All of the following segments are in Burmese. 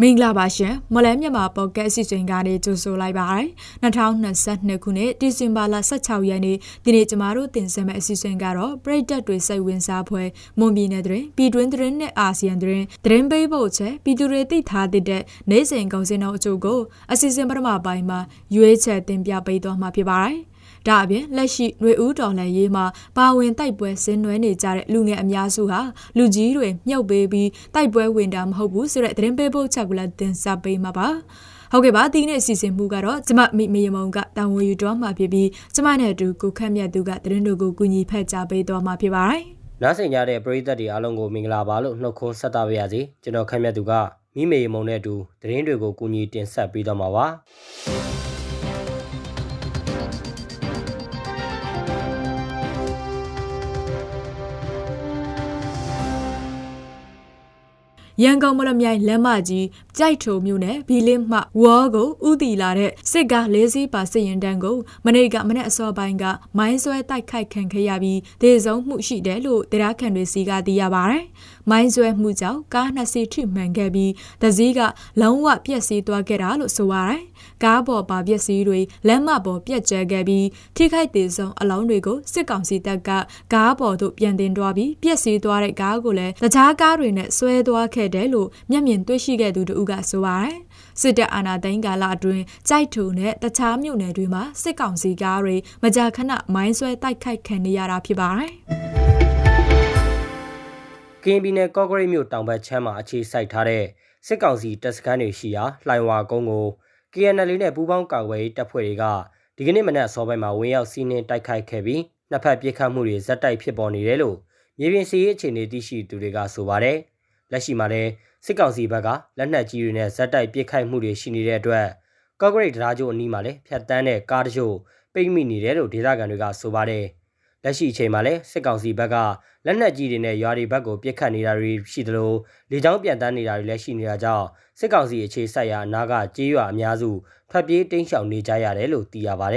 မင်္ဂလာပါရှင်မလဲမြန်မာပေါ့ကတ်အစီအစဉ်ကနေကြိုဆိုလိုက်ပါရယ်2022ခုနှစ်ဒီဇင်ဘာလ16ရက်နေ့ဒီနေ့ကျမတို့တင်ဆက်မယ့်အစီအစဉ်ကတော့ပြည်သက်တွေစိတ်ဝင်စားဖွယ်မွန်ပြည်နယ်တွင်ပြည်တွင်းတွင်နဲ့အာဆီယံတွင်သတင်းပေးဖို့ချက်ပြည်သူတွေသိထားတဲ့နေစဉ်ကုန်စင်တော်အချို့ကိုအစီအစဉ်ပထမပိုင်းမှာရွေးချယ်တင်ပြပေးသွားမှာဖြစ်ပါတယ် ဒါအပြင်လက်ရှိຫນွေဦးတော်လှန်ရေးမှာပါဝင်တိုက်ပွဲဆင်းနွှဲနေကြတဲ့လူငယ်အများစုဟာလူကြီးတွေမြုပ်ပေးပြီးတိုက်ပွဲဝင်တာမဟုတ်ဘူးဆိုတဲ့သတင်းပေးဖို့ချက်ကိုလည်းတင်ဆက်ပေးမှာပါဟုတ်ကဲ့ပါဒီနေ့စီစဉ်မှုကတော့ကျမမိမေယမုံကတာဝန်ယူတော်မှာဖြစ်ပြီးကျမနဲ့အတူကိုခန့်မြတ်သူကသတင်းတို့ကိုကူညီဖက်ကြပေးသွားမှာဖြစ်ပါတယ်နားဆင်ကြတဲ့ပရိသတ်တွေအားလုံးကိုမင်္ဂလာပါလို့နှုတ်ခွန်းဆက်သပါရစေကျွန်တော်ခန့်မြတ်သူကမိမေယမုံနဲ့အတူသတင်းတွေကိုကူညီတင်ဆက်ပေးသွားမှာပါ ရန်ကုန်မလမြိုင်လမ်းမကြီးကြိုက်ထုံမြို့နယ်ဘီလင်းမှဝေါ်ကိုဥတီလာတဲ့စစ်ကားလေးစီးပါစစ်ရင်တန်းကိုမနေ့ကမနေ့အစောပိုင်းကမိုင်းဆွဲတိုက်ခိုက်ခံခဲ့ရပြီးဒေဆုံးမှုရှိတယ်လို့တရားခံတွေစီကသိရပါတယ်။ မိုင်းဆွဲမှုကြောင့်ကားနှစ်စီးထိမှန်ခဲ့ပြီးတစည်းကလုံးဝပြက်စီးသွားခဲ့တာလို့ဆိုပါတယ်။ကားပေါ်ပါပြက်စီးတွေလမ်းမပေါ်ပြက်ကျဲခဲ့ပြီးထိခိုက်ဒေဆုံးအလောင်းတွေကိုစစ်ကောင်စီတပ်ကကားပေါ်သို့ပြန်တင်သွားပြီးပြက်စီးသွားတဲ့ကားကိုလည်းတခြားကားတွေနဲ့ဆွဲသွားခဲ့တယ်လို့မျက်မြင်တွေ့ရှိခဲ့သူတို့ကဆိုပါတယ်။စစ်တပ်အာဏာသိမ်းကာလအတွင်းကြိုက်ထုံနဲ့တခြားမြို့နယ်တွေမှာစစ်ကောင်စီကားတွေမကြာခဏမိုင်းဆွဲတိုက်ခိုက်ခံနေရတာဖြစ်ပါတယ်။ ကင်းပြည်နယ်ကော့ဂရိတ်မြို့တောင်ဘက်ချမ်းမှာအခြေစိုက်ထားတဲ့စစ်ကောင်စီတပ်စခန်းတွေရှိရာလှိုင်ဝါကုန်းကို KNL နဲ့ပူးပေါင်းကာကွယ်ရေးတပ်ဖွဲ့တွေကဒီကနေ့မနက်အစောပိုင်းမှာဝင်ရောက်စီးနင်းတိုက်ခိုက်ခဲ့ပြီးနှစ်ဖက်ပစ်ခတ်မှုတွေဇက်တိုက်ဖြစ်ပေါ်နေတယ်လို့မြေပြင်စီးရေးအခြေအနေသိရှိသူတွေကဆိုပါတယ်။လက်ရှိမှာလည်းစစ်ကောင်စီဘက်ကလက်နက်ကြီးတွေနဲ့ဇက်တိုက်ပစ်ခိုက်မှုတွေရှိနေတဲ့အတွက်ကော့ဂရိတ်တရားကျိုးအနီးမှာလည်းဖြတ်တန်းတဲ့ကားတချို့ပိတ်မိနေတယ်လို့ဒေသခံတွေကဆိုပါတယ်။ လက်ရှိအချိန်မှာလည်းစစ်ကောင်စီဘက်ကလက်နက်ကြီးတွေနဲ့ရွာတွေဘက်ကိုပစ်ခတ်နေတာတွေရှိသလိုလေကြောင်းပြန်တန်းနေတာတွေလည်းရှိနေတာကြောင့်စစ်ကောင်စီအခြေစိုက်ရာအနာကကြေးရွာအများစုထွက်ပြေးတိမ်းရှောင်နေကြရတယ်လို့သိရပါတ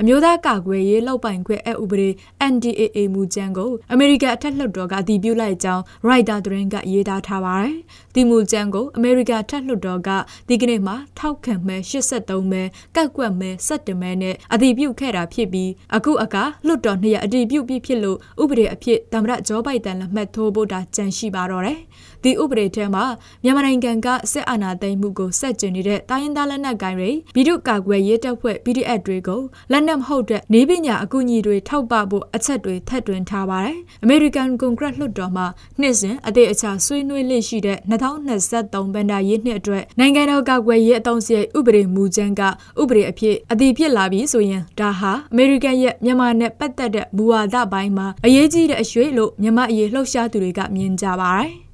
အမျိုးသားကာကွယ်ရေးလောက်ပိုင်ခွင့်အဥပဒေ NDAA မူကြမ်းကိုအမေရိကန်အထက်လွှတ်တော်ကအတည်ပြုလိုက်ကြောင်း Reuters သတင်းကရေးသားထားပါတယ်။ဒီမူကြမ်းကိုအမေရိကန်အထက်လွှတ်တော်ကဒီကနေ့မှထောက်ခံမဲ83မဲကတ်ကွက်မဲ17မဲနဲ့အတည်ပြုခဲ့တာဖြစ်ပြီးအခုအခါလွှတ်တော်နှစ်ရအတည်ပြုပြီးဖြစ်လို့ဥပဒေအဖြစ်သမ္မတဂျောဘိုင်ဒန်လက်မှတ်ထိုးဖို့တာကြံရှိပါတော့တယ်။ဒီဥပဒေထဲမှာမြန်မာနိုင်ငံကစစ်အာဏာသိမ်းမှုကိုဆက်ကျင်နေတဲ့တိုင်းရင်းသားလက်နက်ကိုင်တွေပြည်သူ့ကာကွယ်ရေးတပ်ဖွဲ့ PDF တွေကိုလက်နက်မဟုတ်တဲ့နေပညာအကူအညီတွေထောက်ပဖို့အချက်တွေထပ်တွင်ထားပါတယ်။ American Congress လွှတ်တော်မှာနှစ်စဉ်အသေးအချာဆွေးနွေးလေ့ရှိတဲ့2023ဘဏ္ဍာရေးနှစ်အတွက်နိုင်ငံတော်ကာကွယ်ရေးအသုံးစရိတ်ဥပဒေမူကြမ်းကဥပဒေအဖြစ်အတည်ဖြစ်လာပြီးဆိုရင်ဒါဟာ American ရဲ့မြန်မာနဲ့ပတ်သက်တဲ့ဘူဝါဒပိုင်းမှာအရေးကြီးတဲ့အရွေးလို့မြန်မာအရေးလှုပ်ရှားသူတွေကမြင်ကြပါတယ်။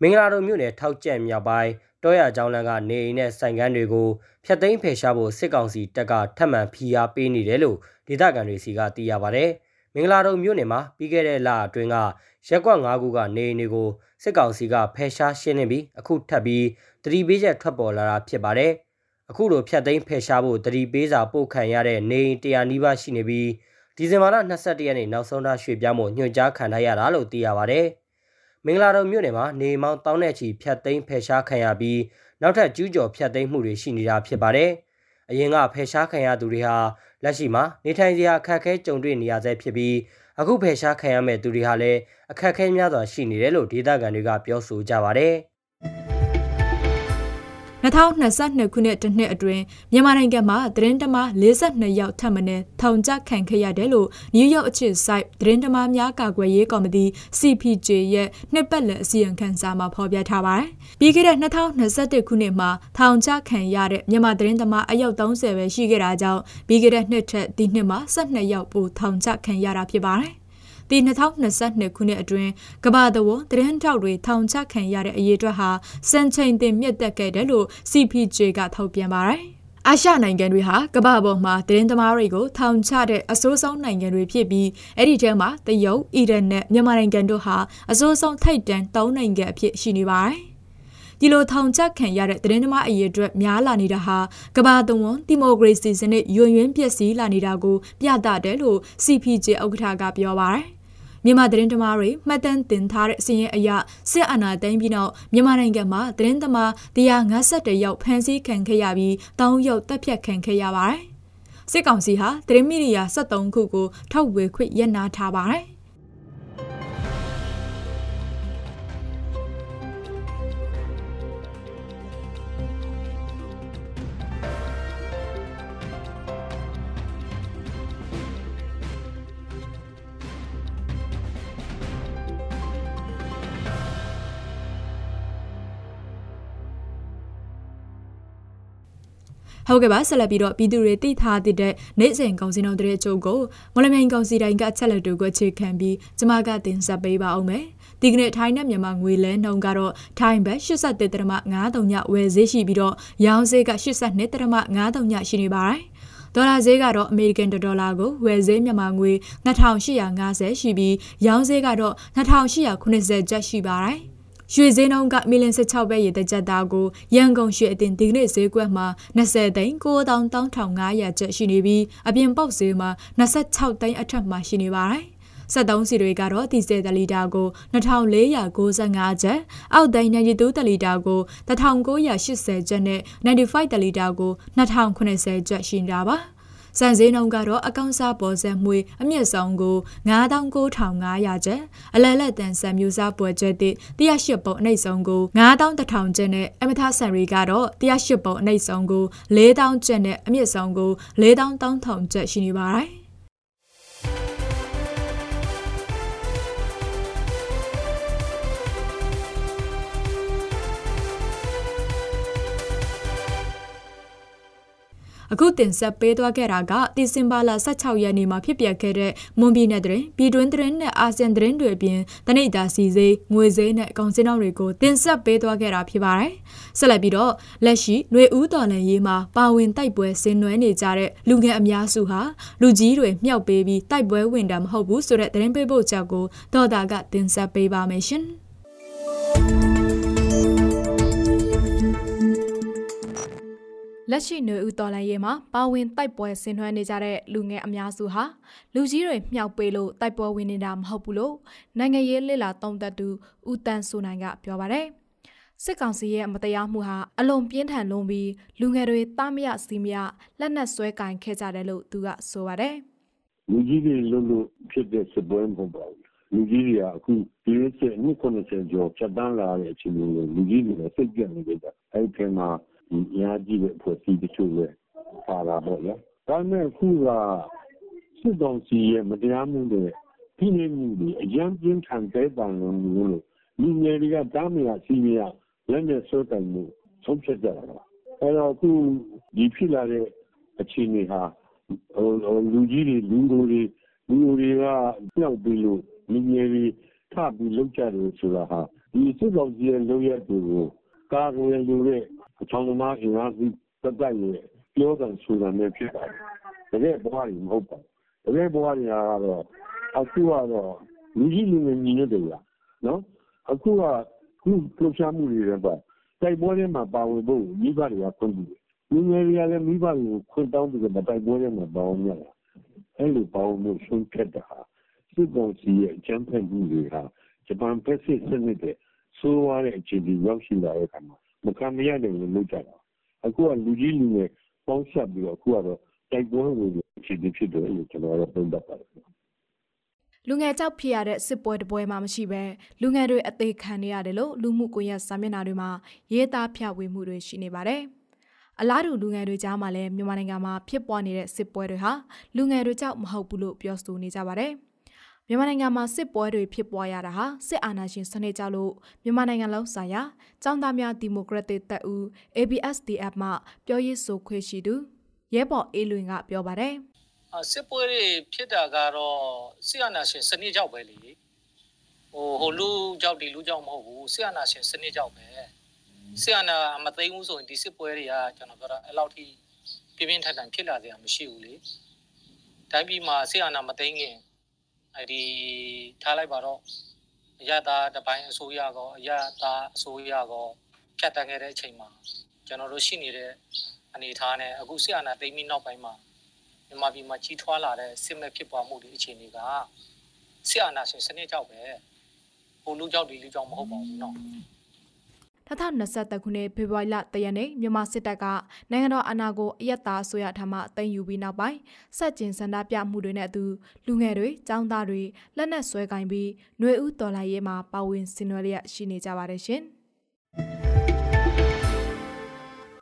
မင်္ဂလာတော်မြို့နယ်ထောက်ကျက်မြောက်ပိုင်း တောရကျောင်းလန်းကနေအိမ်နဲ့ဆိုင်ကန်းတွေကိုဖျက်သိမ်းဖယ်ရှားဖို့စစ်ကောင်စီတပ်ကထပ်မံဖိအားပေးနေတယ်လို့ဒေသခံတွေစီကသိရပါဗျ။မင်္ဂလာတော်မြို့နယ်မှာပြီးခဲ့တဲ့လအတွင်းကရက်ကွက်၅ခုကနေအိမ်တွေကိုစစ်ကောင်စီကဖယ်ရှားရှင်းလင်းပြီးအခုထပ်ပြီးတတိပေးချက်ထွက်ပေါ်လာတာဖြစ်ပါတယ်။အခုလိုဖျက်သိမ်းဖယ်ရှားဖို့တတိပေးစာပို့ခံရတဲ့နေအိမ်100နီးပါးရှိနေပြီးဒီဇင်ဘာလ22ရက်နေ့နောက်ဆုံးထားရွှေ့ပြောင်းဖို့ညွှန်ကြားခံထားရတာလို့သိရပါဗျ။ မင်္ဂလာတော်မြို့နယ်မှာနေမောင်းတောင်းတဲ့ချီဖြတ်သိမ်းဖယ်ရှားခံရပြီးနောက်ထပ်ကျူးကျော်ဖြတ်သိမ်းမှုတွေရှိနေတာဖြစ်ပါတယ်။အရင်ကဖယ်ရှားခံရသူတွေဟာလက်ရှိမှာနေထိုင်စရာအခက်အခဲကြုံတွေ့နေရဆဲဖြစ်ပြီးအခုဖယ်ရှားခံရမဲ့သူတွေဟာလည်းအခက်အခဲများစွာရှိနေတယ်လို့ဒေသခံတွေကပြောဆိုကြပါတယ်။ 2022ခုနှစ်တစ်နှစ်အတွင်းမြန်မာနိုင်ငံမှာသတင်းတမား42ယောက်ထပ်မံထောင်ချခံခဲ့ရတယ်လို့နယူးယောက်အခြေစိုက်သတင်းတမားများကာကွယ်ရေးကော်မတီ CPJ ရဲ့နှစ်ပတ်လည်အစီရင်ခံစာမှာဖော်ပြထားပါတယ်။ပြီးခဲ့တဲ့2021ခုနှစ်မှာထောင်ချခံရတဲ့မြန်မာသတင်းတမားအယောက်30ပဲရှိခဲ့တာကြောင့်ပြီးခဲ့တဲ့နှစ်ထက်ဒီနှစ်မှာ12ယောက်ပိုထောင်ချခံရတာဖြစ်ပါတယ်။ ဒီ2022ခုနှစ်အတွင်းကမ္ဘာသဝသတင်းထောက်တွေထောင်ချခံရတဲ့အရေးအတွက်ဟာစံချိန်တင်မြင့်တက်ခဲ့တယ်လို့ CPJ ကထုတ်ပြန်ပါတယ်။အာရှနိုင်ငံတွေဟာကမ္ဘာပေါ်မှာသတင်းသမားတွေကိုထောင်ချတဲ့အဆိုးဆုံးနိုင်ငံတွေဖြစ်ပြီးအဲ့ဒီထဲမှာတရုတ်၊အီရန်နဲ့မြန်မာနိုင်ငံတို့ဟာအဆိုးဆုံးထိပ်တန်း၃နိုင်ငံအဖြစ်ရှိနေပါတယ်။ဒီလိုထောင်ချခံရတဲ့သတင်းသမားအရေးအတွက်များလာနေတာဟာကမ္ဘာတဝန်းဒီမိုကရေစီစနစ်ယွံ့ယွင်းပျက်စီးလာနေတာကိုပြသတယ်လို့ CPJ ဥက္ကဋ္ဌကပြောပါတယ်။ မြန်မာသတင်းသမားတွေမှတ်တမ်းတင်ထားတဲ့စီးရင်အရစစ်အာဏာသိမ်းပြီးနောက်မြန်မာနိုင်ငံမှာသတင်းသမား151ယောက်ဖမ်းဆီးခံခဲ့ရပြီး3ယောက်တပ်ဖြတ်ခံခဲ့ရပါတယ်။စစ်ကောင်စီဟာသတင်းမီဒီယာ73ခုကိုထောက်ဝေခွင့်ရနာထားပါတယ်။ ဟုတ်ကဲ့ပါဆက်လက်ပြီးတော့ပြည်သူတွေသိထားတဲ့နေ့စဉ်ကောင်စီတော်တဲ့အချို့ကိုမလမြိုင်ကောင်စီတိုင်းကအချက်လက်တွေကိုအခြေခံပြီးကျမကတင်ဆက်ပေးပါအောင်မယ်ဒီကနေ့ထိုင်းနဲ့မြန်မာငွေလဲနှုန်းကတော့ထိုင်းဘတ်83.53ညဝယ်ဈေးရှိပြီးတော့ရောင်းဈေးက82.53ညရှိနေပါတယ်ဒေါ်လာဈေးကတော့အမေရိကန်ဒေါ်လာကိုဝယ်ဈေးမြန်မာငွေ2850ရှိပြီးရောင်းဈေးကတော့2890ကျပ်ရှိပါတယ် ရွှေဈေးနှုန်းကမီလင်16ပဲရေတကြက်သားကိုရန်ကုန်ရွှေအတင်ဒီကနေ့ဈေးကွက်မှာ20သိန်း91,500ကျပ်ရှိနေပြီးအပြင်ပေါက်ဈေးမှာ26သိန်းအထက်မှာရှိနေပါတယ်။73စီတွေကတော့ဒီဇယ်တလီတာကို2495ကျပ်အောက်သိန်း92တလီတာကို1980ကျပ်နဲ့95တလီတာကို2080ကျပ်ရှိနေတာပါ။ စံစည်းနှုန်းကတော့အကောင့်စားပေါ်ဆက်မှုအမြင့်ဆုံးကို99,500ကျပ်အလဲလက်တန်ဆန်မျိုးစားပွဲကျက်တဲ့108ပုံအနှိမ့်ဆုံးကို9,100ကျပ်နဲ့အမထဆန်ရီကတော့108ပုံအနှိမ့်ဆုံးကို4,000ကျပ်နဲ့အမြင့်ဆုံးကို4,300ကျပ်ရှိနေပါတယ် အခုတင်ဆက်ပေးသွားခဲ့တာကဒီဇင်ဘာလ16ရက်နေ့မှာဖြစ်ပျက်ခဲ့တဲ့မွန်ပြည်နယ်တွင်ပြည်တွင်းသတင်းနဲ့အာဆီယံသတင်းတွေအပြင်တနိဒာစီစေးငွေစေးနဲ့အကောင်စင်းတော်တွေကိုတင်ဆက်ပေးသွားခဲ့တာဖြစ်ပါတယ်။ဆက်လက်ပြီးတော့လက်ရှိຫນွေဦးတော်လန်ရေးမှာပါဝင်တိုက်ပွဲဆင်နွှဲနေကြတဲ့လူငယ်အများစုဟာလူကြီးတွေမြောက်ပေးပြီးတိုက်ပွဲဝင်တာမဟုတ်ဘူးဆိုတဲ့သတင်းပေးပို့ချက်ကိုဒေါ်တာကတင်ဆက်ပေးပါမယ်ရှင်။ လက်ရှိနေဦးတော်လိုင်းရေးမှာပါဝင်တိုက်ပွဲဆင်နွှဲနေကြတဲ့လူငယ်အများစုဟာလူကြီးတွေမြှောက်ပေးလို့တိုက်ပွဲဝင်နေတာမဟုတ်ဘူးလို့နိုင်ငံရေးလှစ်လာတုံးသက်သူဦးတန်းစိုးနိုင်ကပြောပါတယ်စစ်ကောင်စီရဲ့မတရားမှုဟာအလွန်ပြင်းထန်လွန်ပြီးလူငယ်တွေတားမရစီမရလက်နက်ဆွဲကင်ခဲ့ကြတယ်လို့သူကဆိုပါတယ်လူကြီးတွေလို့လို့ဖြစ်တဲ့စပွဲမဟုတ်ပါဘူးလူကြီးတွေကအခုဒီလိုချက်နှစ်90ကျော်ဖြတ်တန်းလာတဲ့အချိန်မျိုးလူကြီးတွေစိတ်ပြတ်နေကြတယ်အဲ့ဒီမှာ အင်အားကြီးတဲ့အဖွဲ့အစည်းတချို့လည်းပါတာပေါ့ဗျာ။ဒါပေမဲ့အခုကစစ်ကောင်စီရဲ့မတရားမှုတွေဖိနှိပ်မှုတွေအရမ်းပြင်းထန်တဲ့တန်လုံးလို့လူငယ်တွေကတားမရစီးမရလက်နဲ့ဆွဲတိုင်မှုဆုံးဖြတ်ကြတာပါ။အဲတော့အခုဒီဖြစ်လာတဲ့အခြေအနေဟာဟိုလူကြီးတွေလူတွေလူတွေကပြောက်ပြီးလို့လူငယ်တွေထပြီးလောက်ကြတယ်ဆိုတာဟာဒီစစ်ကောင်စီရဲ့လုပ်ရက်တွေကိုကာကွယ်လို့တဲ့ အချောင်းသမားအင်အားစုသက်သက်ရဲ့ပြောတာဆိုတာနဲ့ဖြစ်ပါတယ်။တကယ်ဘဝတွေမဟုတ်ပါဘူး။တကယ်ဘဝတွေကတော့အခုကတော့လူကြီးလူငယ်ညီညွတ်တယ်ဗျာနော်။အခုကခုလှုပ်ရှားမှုတွေလည်းပါတိုက်ပွဲထဲမှာပါဝင်ဖို့မိဘတွေကခွင့်ပြုတယ်။လူငယ်တွေကလည်းမိဘတွေကိုခွင့်တောင်းပြီးတော့တိုက်ပွဲထဲမှာပါဝင်ရတာ။အဲ့လိုပါဝင်လို့ဆုံးဖြတ်တာဟာစစ်ကောင်စီရဲ့အကြမ်းဖက်မှုတွေဟာဂျပန်ဖက်စစ်စနစ်တဲ့ဆိုးဝါးတဲ့အခြေအနေရောက်ရှိလာတဲ့အခါမှာ မခံမရနိုင်လို့လုပ်ကြတာအခုကလူကြီးလူငယ်ပေါင်းဆက်ပြီးတော့အခုကတော့တိုက်ပွဲဝင်အခြေအနေဖြစ်တယ်လို့ကျွန်တော်ကတော့သုံးသပ်ပါတယ်လူငယ်ကြောက်ဖြစ်ရတဲ့စစ်ပွဲတပွဲမှမရှိဘဲလူငယ်တွေအသေးခံနေရတယ်လို့လူမှုကွန်ရက်စာမျက်နှာတွေမှာရေးသားဖြန့်ဝေမှုတွေရှိနေပါတယ်။အလားတူလူငယ်တွေကြားမှာလည်းမြန်မာနိုင်ငံမှာဖြစ်ပွားနေတဲ့စစ်ပွဲတွေဟာလူငယ်တွေကြောက်မဟုတ်ဘူးလို့ပြောဆိုနေကြပါတယ်။ မြန်မာနိုင်ငံမှာစစ်ပွဲတွေဖြစ်ပွားရတာဟာစစ်အာဏာရှင်စနစ်ကြောင့်လို့မြန်မာနိုင်ငံလုံးဆိုင်ရာចောင်းသားများဒီမိုကရက်တစ်တပ်ဦး ABSDF မှပြောရေးဆိုခွင့်ရှိသူရဲဘော်အေးလွင်ကပြောပါတယ်စစ်ပွဲတွေဖြစ်တာကတော့စစ်အာဏာရှင်စနစ်ကြောင့်ပဲလေဟိုဟိုလူကြောင့်ဒီလူကြောင့်မဟုတ်ဘူးစစ်အာဏာရှင်စနစ်ကြောင့်ပဲစစ်အာဏာမသိမ်းဘူးဆိုရင်ဒီစစ်ပွဲတွေကကျွန်တော်ပြောတာအဲ့လောက်ထိပြင်းပြင်းထန်ထန်ဖြစ်လာစရာမရှိဘူးလေတိုင်းပြည်မှာစစ်အာဏာမသိမ်းခင် အဲဒီထားလိုက်ပါတော့အရသာတပိုင်းအစိုးရကောအရသာအစိုးရကောဖြတ်တန်းခဲ့တဲ့အချိန်မှာကျွန်တော်တို့ရှိနေတဲ့အနေအထားနဲ့အခုဆရာနာသိမ်းပြီးနောက်ပိုင်းမှာမြန်မာပြည်မှာကြီးထွားလာတဲ့စစ်မဲ့ဖြစ်ပွားမှုတွေအခြေအနေက ဆရာနာရှင်စနစ်ကြောက်ပဲဟိုလူကြောက်ဒီလူကြောက်မဟုတ်ပါဘူးเนาะ 2023ခုနှစ်ဖေဖော်ဝါရီလ3ရက်နေ့မြန်မာစစ်တပ်ကနိုင်ငံတော်အာဏာကိုအယက်သားဆိုရထမှတင်ယူပြီးနောက်ပိုင်းစက်ကျင်စန္ဒပြမှုတွေနဲ့အတူလူငယ်တွေចောင်းသားတွေလက်နက်ဆွဲကင်ပြီးຫນွေဦးတော်လိုင်းရဲမှာပါဝင်ဆင်နွှဲလျက်ရှိနေကြပါတယ်ရှင်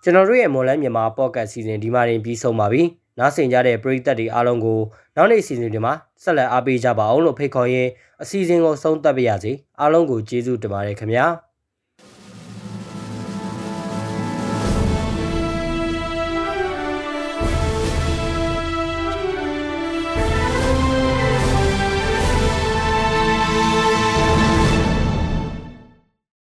ကျွန်တော်တို့ရဲ့မော်လန်းမြန်မာပေါ့ကတ်စီစဉ်ဒီမှာတင်ပြီးဆုံးပါပြီ။နားဆင်ကြတဲ့ပရိသတ်တွေအားလုံးကိုနောက်နေ့စီစဉ်တွေမှာဆက်လက်အားပေးကြပါအောင်လို့ဖိတ်ခေါ်ရင်းအစီအစဉ်ကိုဆုံးသက်ပါရစေ။အားလုံးကိုကျေးဇူးတင်ပါတယ်ခင်ဗျာ။